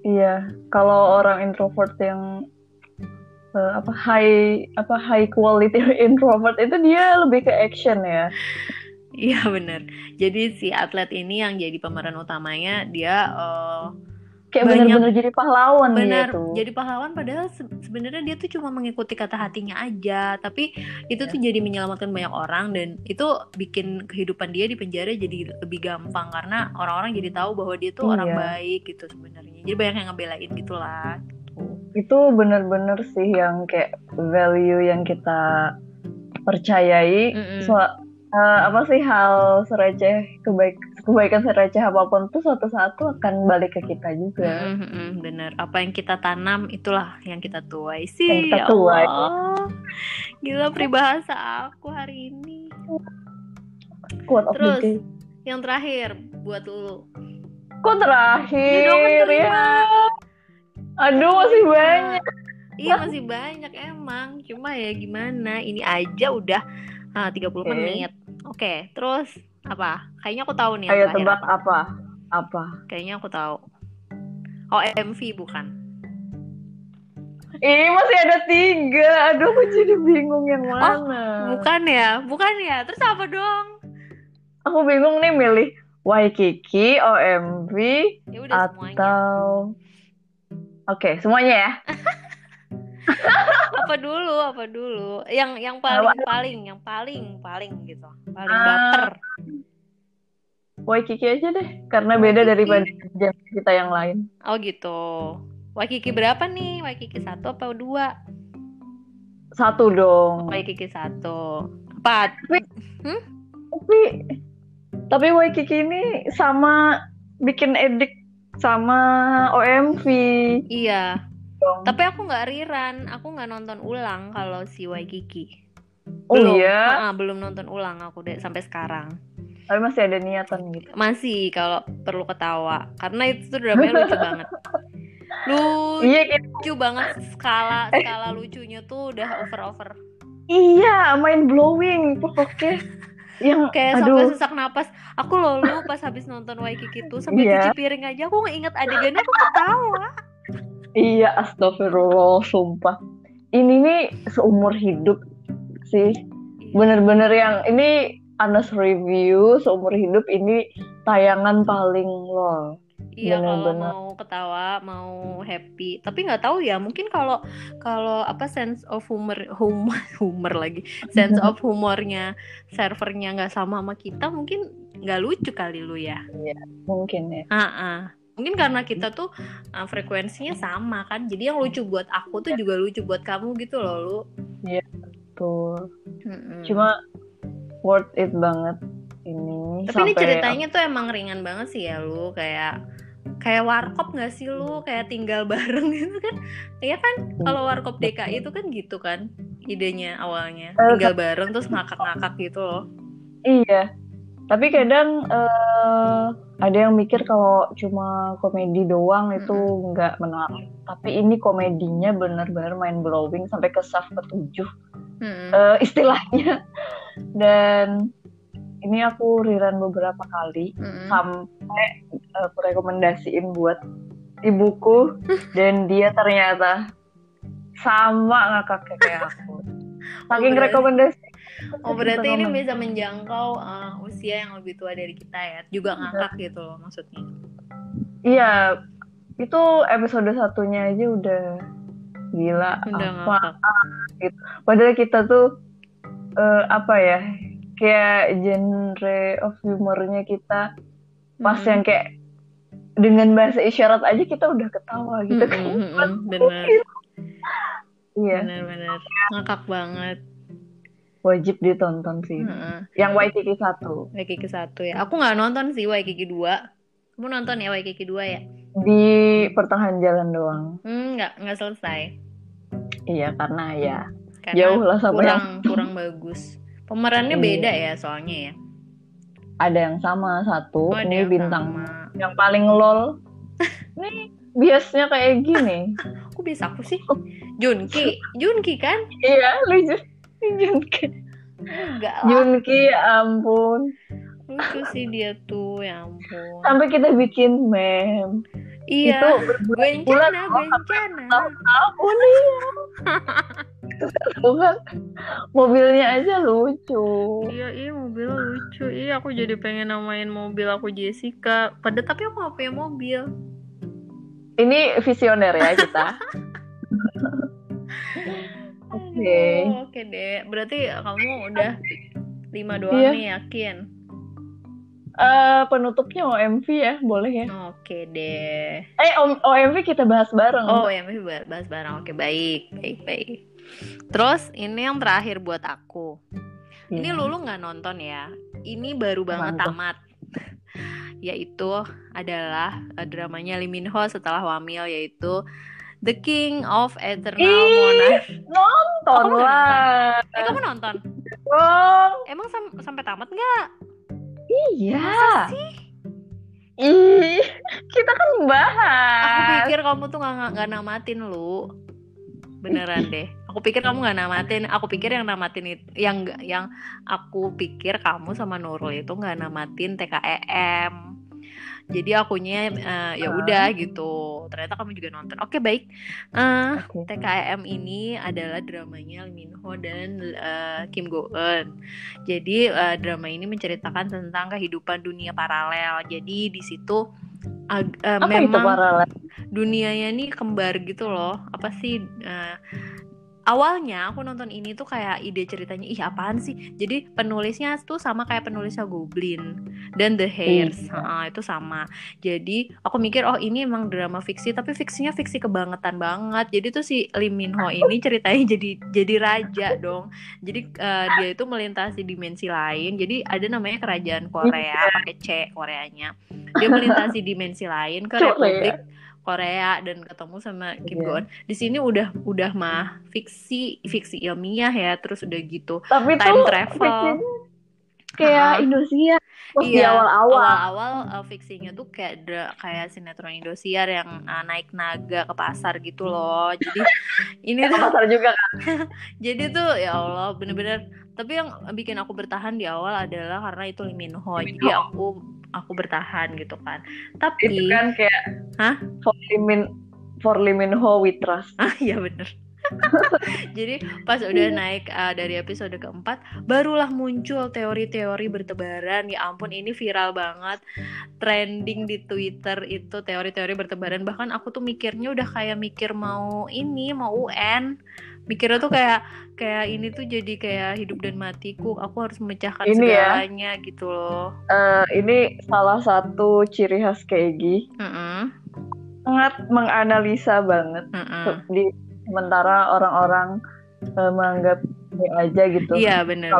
Iya, kalau orang introvert yang uh, apa high apa high quality (laughs) introvert itu dia lebih ke action ya. Iya benar. Jadi si atlet ini yang jadi pemeran utamanya dia uh, kayak benar-benar jadi pahlawan benar gitu. jadi pahlawan padahal se sebenarnya dia tuh cuma mengikuti kata hatinya aja tapi itu tuh jadi menyelamatkan banyak orang dan itu bikin kehidupan dia di penjara jadi lebih gampang karena orang-orang jadi tahu bahwa dia tuh iya. orang baik gitu sebenarnya jadi banyak yang ngebelain gitulah gitu. itu bener-bener sih yang kayak value yang kita percayai mm -mm. So, uh, apa sih hal sereceh kebaik kebaikan sereceh apa pun tuh suatu saat tuh akan balik ke kita juga. Mm -hmm, bener. Apa yang kita tanam itulah yang kita tuai sih. Yang kita ya tuai. Allah. Gila peribahasa aku hari ini. Kuat Terus yang terakhir buat lu. Kok terakhir? Ya, Aduh masih banyak. Iya masih banyak emang. Cuma ya gimana? Ini aja udah ah, 30 okay. menit. Oke, okay, terus apa? Kayaknya aku tahu nih. Ayo tebak apa? apa? Apa? Kayaknya aku tahu. Oh, MV bukan? Ini masih ada tiga. Aduh, aku jadi bingung yang oh, mana. Oh, bukan ya? Bukan ya? Terus apa dong? Aku bingung nih milih Waikiki, OMV, ya atau... Oke, okay, semuanya ya. (laughs) apa dulu apa dulu yang yang paling paling yang paling paling gitu paling uh, baper Waikiki aja deh karena Waikiki. beda daripada jam kita yang lain oh gitu Waikiki berapa nih Waikiki satu apa dua satu dong Waikiki satu empat tapi hmm? tapi tapi Waikiki ini sama bikin edik sama OMV iya dong. Tapi aku nggak riran, aku nggak nonton ulang kalau si Waikiki. Oh belum, iya? Uh, belum nonton ulang aku deh sampai sekarang. Tapi masih ada niatan gitu. Masih kalau perlu ketawa, karena itu tuh dramanya lucu banget. Lucu iya, gitu. banget skala eh. skala lucunya tuh udah over over. Iya, main blowing pokoknya. yang kayak aduh. sampai sesak napas aku loh lu pas habis nonton Waikiki tuh sampai yeah. cuci piring aja aku nggak inget adegannya aku ketawa Iya, astagfirullah, sumpah. Ini nih seumur hidup sih. Bener-bener yang ini Anas review seumur hidup ini tayangan paling lol. Iya kalau mau ketawa, mau happy. Tapi nggak tahu ya, mungkin kalau kalau apa sense of humor humor (laughs) humor lagi, sense of humornya servernya nggak sama sama kita, mungkin nggak lucu kali lu ya. Iya, mungkin ya. Ah, uh -uh mungkin karena kita tuh uh, frekuensinya sama kan jadi yang lucu buat aku tuh juga lucu buat kamu gitu loh lu Iya betul. Mm-mm. Cuma worth it banget ini. tapi ini sampai- ceritanya tuh emang ringan banget sih ya lu. Kayak kayak warkop gak sih lu? Kayak tinggal (laughs) bareng gitu kan? Iya kan? Kalau warkop DKI itu kan gitu kan idenya awalnya. Eh, tinggal bareng terus ngakak-ngakak gitu loh. Iya. Tapi kadang eh, ada yang mikir kalau cuma komedi doang itu nggak menarik. Tapi ini komedinya benar-benar mind blowing sampai ke saf ketujuh Mm-mm. eh, istilahnya. (laughs) Dan ini aku riran beberapa kali Mm-mm. sampai eh, aku rekomendasiin buat ibuku (laughs) dan dia ternyata sama ngakaknya kayak aku. (laughs) Saking berarti- rekomendasi. Oh berarti ini bisa menjangkau uh, usia yang lebih tua dari kita ya Juga ngakak gitu loh maksudnya Iya, itu episode satunya aja udah gila Udah apa. ngakak Padahal kita tuh eh, apa ya? Kayak genre of humornya kita pas Mm-mm. yang kayak dengan bahasa isyarat aja kita udah ketawa gitu kan. Mm-mm, mm-mm, Bener (laughs) Iya, Bener-bener Ngakak banget wajib ditonton sih. Heeh. Yang Waikiki satu Waikiki satu ya Aku nggak nonton sih Waikiki 2 Kamu nonton ya Waikiki 2 ya? di pertengahan jalan doang. Hmm, nggak nggak selesai Iya, karena ya Karena jauh lah sampai kurang kurang bagus Pemerannya Iya. beda ya soalnya ya ada yang sama satu, Oh, ini yang bintang sama. yang paling lol. (laughs) Nih biasanya kayak gini. Aku bisa aku sih Junki Junki kan? Iya, lucu. Junki. Enggak lah Junki, ampun. Lucu sih dia tuh Ya ampun Sampai kita bikin meme. Iya Itu Gue berbulan rencana, loh, gue rencana. tahun nih. Bukan mobilnya aja lucu. Iya, iya mobil lucu. Iya, aku jadi pengen namain mobil aku Jessica. Pada tapi aku gak punya mobil. Ini visioner ya kita. (laughs) Oke. Oke deh. Berarti kamu udah lima doang Iya. nih yakin? Eh penutupnya OMV ya, boleh ya? Oke deh. Eh O- OMV kita bahas bareng. Oh masih bahas bareng. Oke baik, baik, baik. Terus ini yang terakhir buat aku. Ini Iya. Lulu nggak nonton ya? Ini baru banget Mantap. tamat. (laughs) Yaitu adalah eh, dramanya Lee Min Ho setelah wamil yaitu The King of Eternal Ih, Monarch. Nonton Oh, lah. Eh kamu nonton? Dong. Emang sam- sampai tamat nggak? Iya. Sih. Ih, kita kan Aku bahas. pikir kamu tuh nggak nggak namatin lu. Beneran deh. Aku pikir kamu nggak namatin. Aku pikir yang namatin itu yang yang aku pikir kamu sama Nurul itu nggak namatin TKEM. Jadi akunya eh, ya udah gitu. Ternyata kamu juga nonton. Oke baik. Eh, Oke. TKM ini adalah dramanya Lee Min Ho dan eh, Kim Go Eun. Jadi eh, drama ini menceritakan tentang kehidupan dunia paralel. Jadi di situ eh, itu memang paralel? dunianya nih kembar gitu loh. Apa sih eh, awalnya aku nonton ini tuh kayak ide ceritanya ih apaan sih? Jadi penulisnya tuh sama kayak penulisnya Goblin dan The Hairs. Iya. Heeh, itu sama. Jadi aku mikir oh ini emang drama fiksi tapi fiksinya fiksi kebangetan banget. Jadi tuh si Lee Min Ho ini ceritanya jadi jadi raja dong. Jadi eh, dia itu melintasi dimensi lain. Jadi ada namanya kerajaan Korea pakai C Koreanya. Dia melintasi dimensi lain ke Korea. Republik Korea dan ketemu sama Kim Iya. Go Eun. Di sini udah udah mah fiksi fiksi ilmiah ya, terus udah gitu Tapi time tuh travel. kayak Ah. Indosiar. Pas di Iya, awal-awal. awal-awal uh, fiksinya tuh kayak dra- kayak sinetron Indosiar yang uh, naik naga ke pasar gitu loh. Jadi ini tuh pasar juga kan. (laughs) jadi tuh ya Allah bener-bener tapi yang bikin aku bertahan di awal adalah karena itu Lee Min Ho. Jadi aku aku bertahan gitu kan. Tapi Itu kan kayak Hah? For Limin For Limin Ho we trust. Ah iya bener (laughs) Jadi pas udah naik uh, dari episode keempat Barulah muncul teori-teori bertebaran Ya ampun ini viral banget Trending di Twitter itu teori-teori bertebaran Bahkan aku tuh mikirnya udah kayak mikir mau ini Mau UN mikirnya tuh kayak kayak ini tuh jadi kayak hidup dan matiku. Aku harus memecahkan Ini ya. segalanya gitu loh. Eh, ini salah satu ciri khas Kegi. Mm-mm, sangat menganalisa banget mm-mm. di sementara orang-orang eh, menganggap ini aja gitu. Iya bener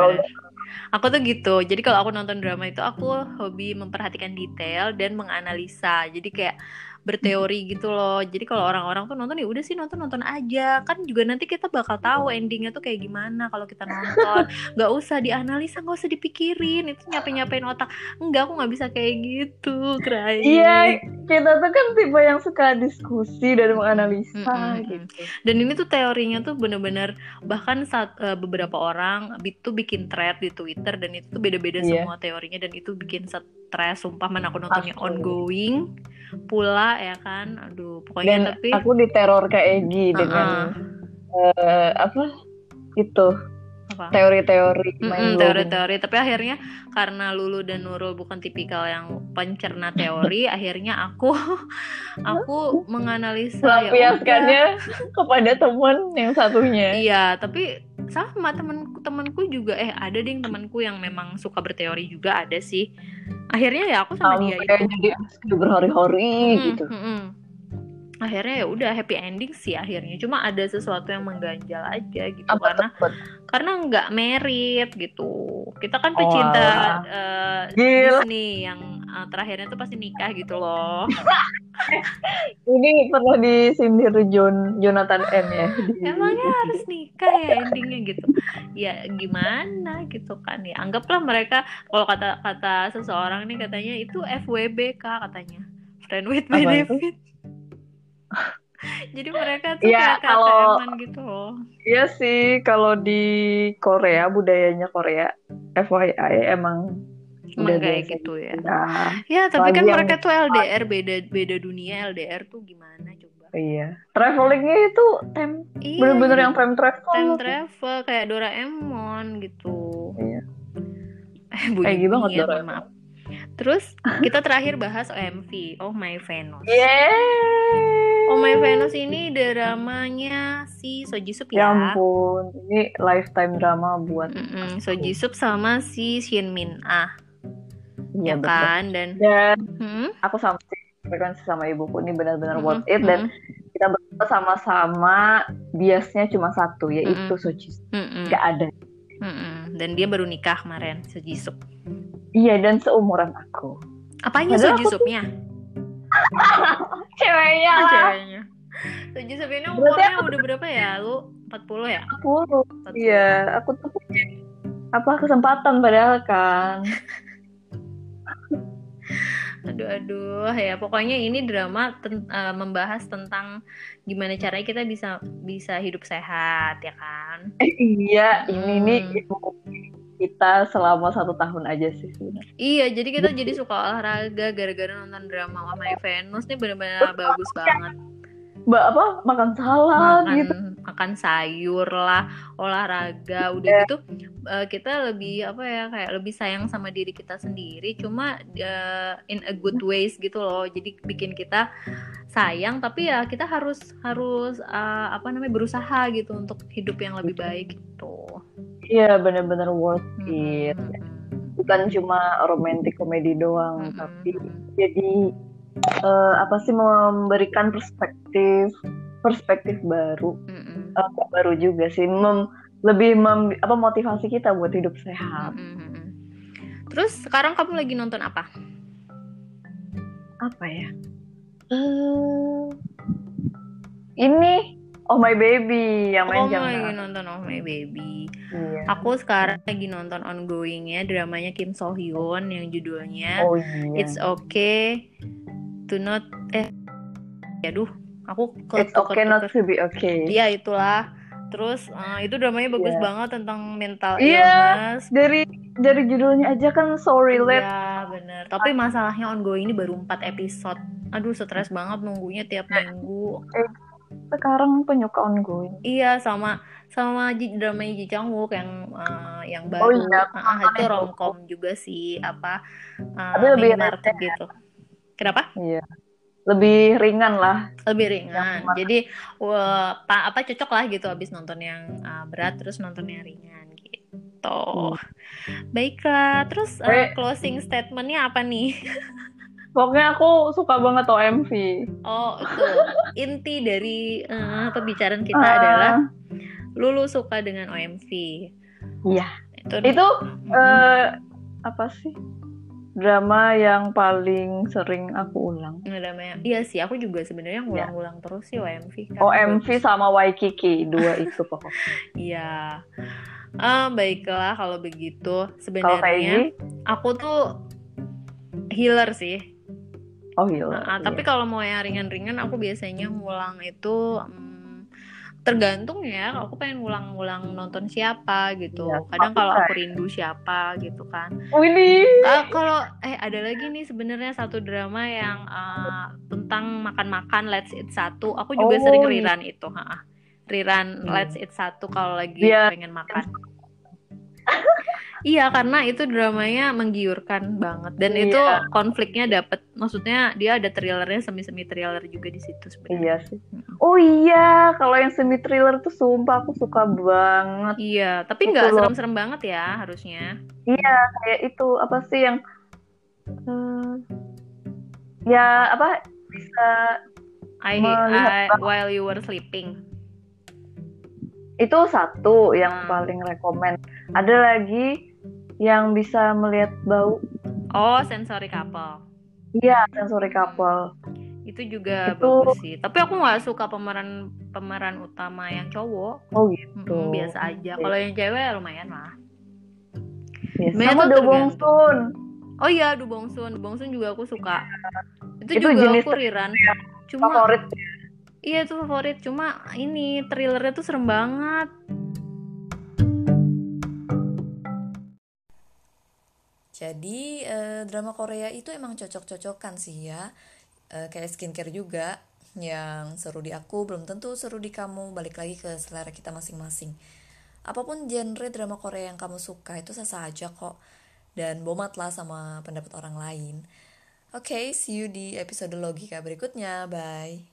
aku tuh gitu. Jadi kalau aku nonton drama itu aku hobi memperhatikan detail dan menganalisa. Jadi kayak berteori gitu loh. Jadi kalau orang-orang tuh nonton ya udah sih nonton nonton aja. Kan juga nanti kita bakal tahu endingnya tuh kayak gimana kalau kita nonton. (laughs) Nggak usah dianalisa nggak usah dipikirin. Itu nyapain nyapain otak. Enggak aku nggak bisa kayak gitu crying. Iya, kita tuh kan tipe yang suka diskusi dan menganalisa Mm-mm. gitu. dan ini tuh teorinya tuh bener-bener bahkan saat eh, beberapa orang itu bikin thread di Twitter dan itu tuh beda-beda Iya. semua teorinya dan itu bikin stres sumpah mana aku nontonnya Asli. ongoing pula ya kan? Aduh Dan pokoknya tapi aku diteror kayak Egi dengan Uh-uh. eh, apa? Itu teori-teori teori-teori. Tapi akhirnya karena Lulu dan Nurul bukan tipikal yang pencerna teori (laughs) akhirnya aku (laughs) aku menganalisa ya melampiaskannya (laughs) kepada teman yang satunya. Iya, tapi sama temanku temanku juga. Eh ada deh yang temanku yang memang suka berteori juga ada sih. Akhirnya ya aku sama dia Sampai itu. jadi berhari-hari Mm, gitu. mm, mm. Akhirnya ya udah happy ending sih akhirnya. Cuma ada sesuatu yang mengganjal aja gitu Apa karena tepat? karena nggak merit gitu. Kita kan Oh, pecinta eh, Gila. Disney yang eh, terakhirnya tuh pasti nikah gitu loh. (laughs) Ini perlu disindir John Jonathan M ya. Emangnya harus nikah ya endingnya gitu. Ya gimana gitu kan ya. Anggaplah mereka kalau kata kata seseorang nih katanya itu FWB kak katanya. Friend with benefit. (laughs) Jadi mereka tuh Ya, kayak kalau- gitu loh. Iya sih, kalau di Korea budayanya Korea FYI Emang udah kayak gitu ya. Nah, Ya tapi kan mereka tuh LDR beda beda dunia LDR tuh gimana coba. iya. Travelingnya itu time Iya. bener-bener yang time travel. time travel kayak Doraemon gitu. Iya. Eh, bunyi Kayak gitu banget ya, Doraemon. maaf. Terus kita terakhir bahas OMV, Oh My Venus. Yeay. Oh My Venus ini dramanya si So Jisoo Ya ya. ampun, ini lifetime drama buat Mm-mm, So Jisoo sama si Shin Min Ah, Iya ya betul. kan? Dan Dan Hmm? aku sama frekuensi sama ibuku ini benar-benar Mm-mm, worth it dan mm-mm, kita berdua sama-sama biasnya cuma satu yaitu Mm-mm. Sochi. mm-mm, Gak ada. mm-mm. Dan dia baru nikah kemarin, So Jisoo. Iya dan seumuran aku. Apanya aku Jisoo-nya? (laughs) Ceweknya Ah, lah. ceweknya. So Jisoo ini umurnya aku- udah berapa ya? Lu 40 ya? Aku 40. Iya, aku tuh punya apa kesempatan padahal kan. (laughs) Aduh aduh ya pokoknya ini drama ten- eh, membahas tentang gimana caranya kita bisa bisa hidup sehat ya kan. Eh, iya, ini Hmm. nih ilmu kita selama satu tahun aja sih sebenarnya. Iya jadi kita jadi suka olahraga gara-gara nonton drama My Venus nih bener-bener bagus banget. Mbak apa makan salad Makan gitu. Makan sayur lah olahraga udah Iya. gitu eh, kita lebih apa ya kayak lebih sayang sama diri kita sendiri cuma eh, in a good ways gitu loh jadi bikin kita sayang tapi ya kita harus harus eh, apa namanya berusaha gitu untuk hidup yang lebih baik gitu Iya, benar-benar worth it. Bukan cuma romantic komedi doang, Mm-mm. tapi jadi eh, apa sih memberikan perspektif perspektif baru. Mm-mm. Eh, nggak baru juga sih mem- lebih mem- apa motivasi kita buat hidup sehat. Mm-mm. terus sekarang kamu lagi nonton apa? Apa ya? Eh, ini oh my baby yang main kamu jam lagi nonton Oh My Baby. Iya. Aku sekarang lagi nonton ongoingnya dramanya Kim So Hyun yang judulnya oh iya. It's Okay to Not eh aduh aku ke it's okay not to be okay Iya itulah. Terus eh, itu dramanya bagus Iya. banget tentang mental Iya. illness. dari dari judulnya aja kan so relate Iya bener. Tapi masalahnya ongoing ini baru 4 episode. Aduh stres banget nunggunya tiap Iya. minggu. sekarang penyuka ongoing Iya sama sama dramanya Ji Chang Wook yang eh, yang Oh baru. iya, Ah, ah, nonton itu romcom juga sih apa eh, Tapi lebih minimarket receh. gitu. Kenapa? iya lebih ringan lah lebih ringan jadi wah, apa cocok lah gitu abis nonton yang uh, berat terus nonton yang ringan gitu hmm. baiklah terus uh, closing statementnya apa nih (laughs) Pokoknya aku suka banget OMV. Oh, itu inti dari uh, pembicaraan kita uh, adalah Lulu suka dengan OMV. Iya. Itu, itu uh, apa sih? Drama yang paling sering aku ulang. Drama yang, iya sih, aku juga sebenarnya ngulang-ulang ya. terus sih OMV. Kan OMV bagus. sama Waikiki, dua itu pokoknya. (laughs) Iya. uh, baiklah kalau begitu. Sebenarnya aku tuh healer sih. Oh healer. Nah, iya. Tapi kalau mau yang ringan-ringan, aku biasanya ngulang itu. Um, tergantung ya aku pengen ngulang-ngulang nonton siapa gitu. Ya, kadang kalau aku rindu siapa gitu kan. Oh ini. Uh, kalau eh ada lagi nih sebenarnya satu drama yang uh, tentang makan-makan Let's Eat satu. Aku juga oh, sering riran itu ha riran hmm. Let's Eat satu kalau lagi ya. pengen makan Iya karena itu dramanya menggiurkan banget dan iya. itu konfliknya dapet maksudnya dia ada thrillernya semi semi thriller juga di situ sebenarnya. Iya sih. Oh iya kalau yang semi thriller tuh sumpah aku suka banget. Iya tapi nggak serem-serem banget ya harusnya. Iya kayak itu apa sih yang hmm, ya apa bisa I, I while you were sleeping itu satu yang hmm. paling rekomend ada lagi yang bisa melihat bau. Oh, sensory couple. Iya, sensory couple. Itu juga itu... bagus sih. Tapi aku nggak suka pemeran pemeran utama yang cowok. Oh gitu. Hmm, biasa aja. Kalau yang cewek lumayan lah. Yes. Sama Sun. Oh iya, Do Bong Sun. Sun juga aku suka. Itu, itu juga aku riran. Cuma favorit. Iya itu favorit. Cuma ini thrillernya tuh serem banget. Jadi eh, drama Korea itu emang cocok-cocokan sih ya. Eh, kayak skincare juga yang seru di aku belum tentu seru di kamu. Balik lagi ke selera kita masing-masing. Apa pun genre drama Korea yang kamu suka itu sah aja kok. Dan bomatlah sama pendapat orang lain. Oke, okay, see you di episode logika berikutnya. Bye.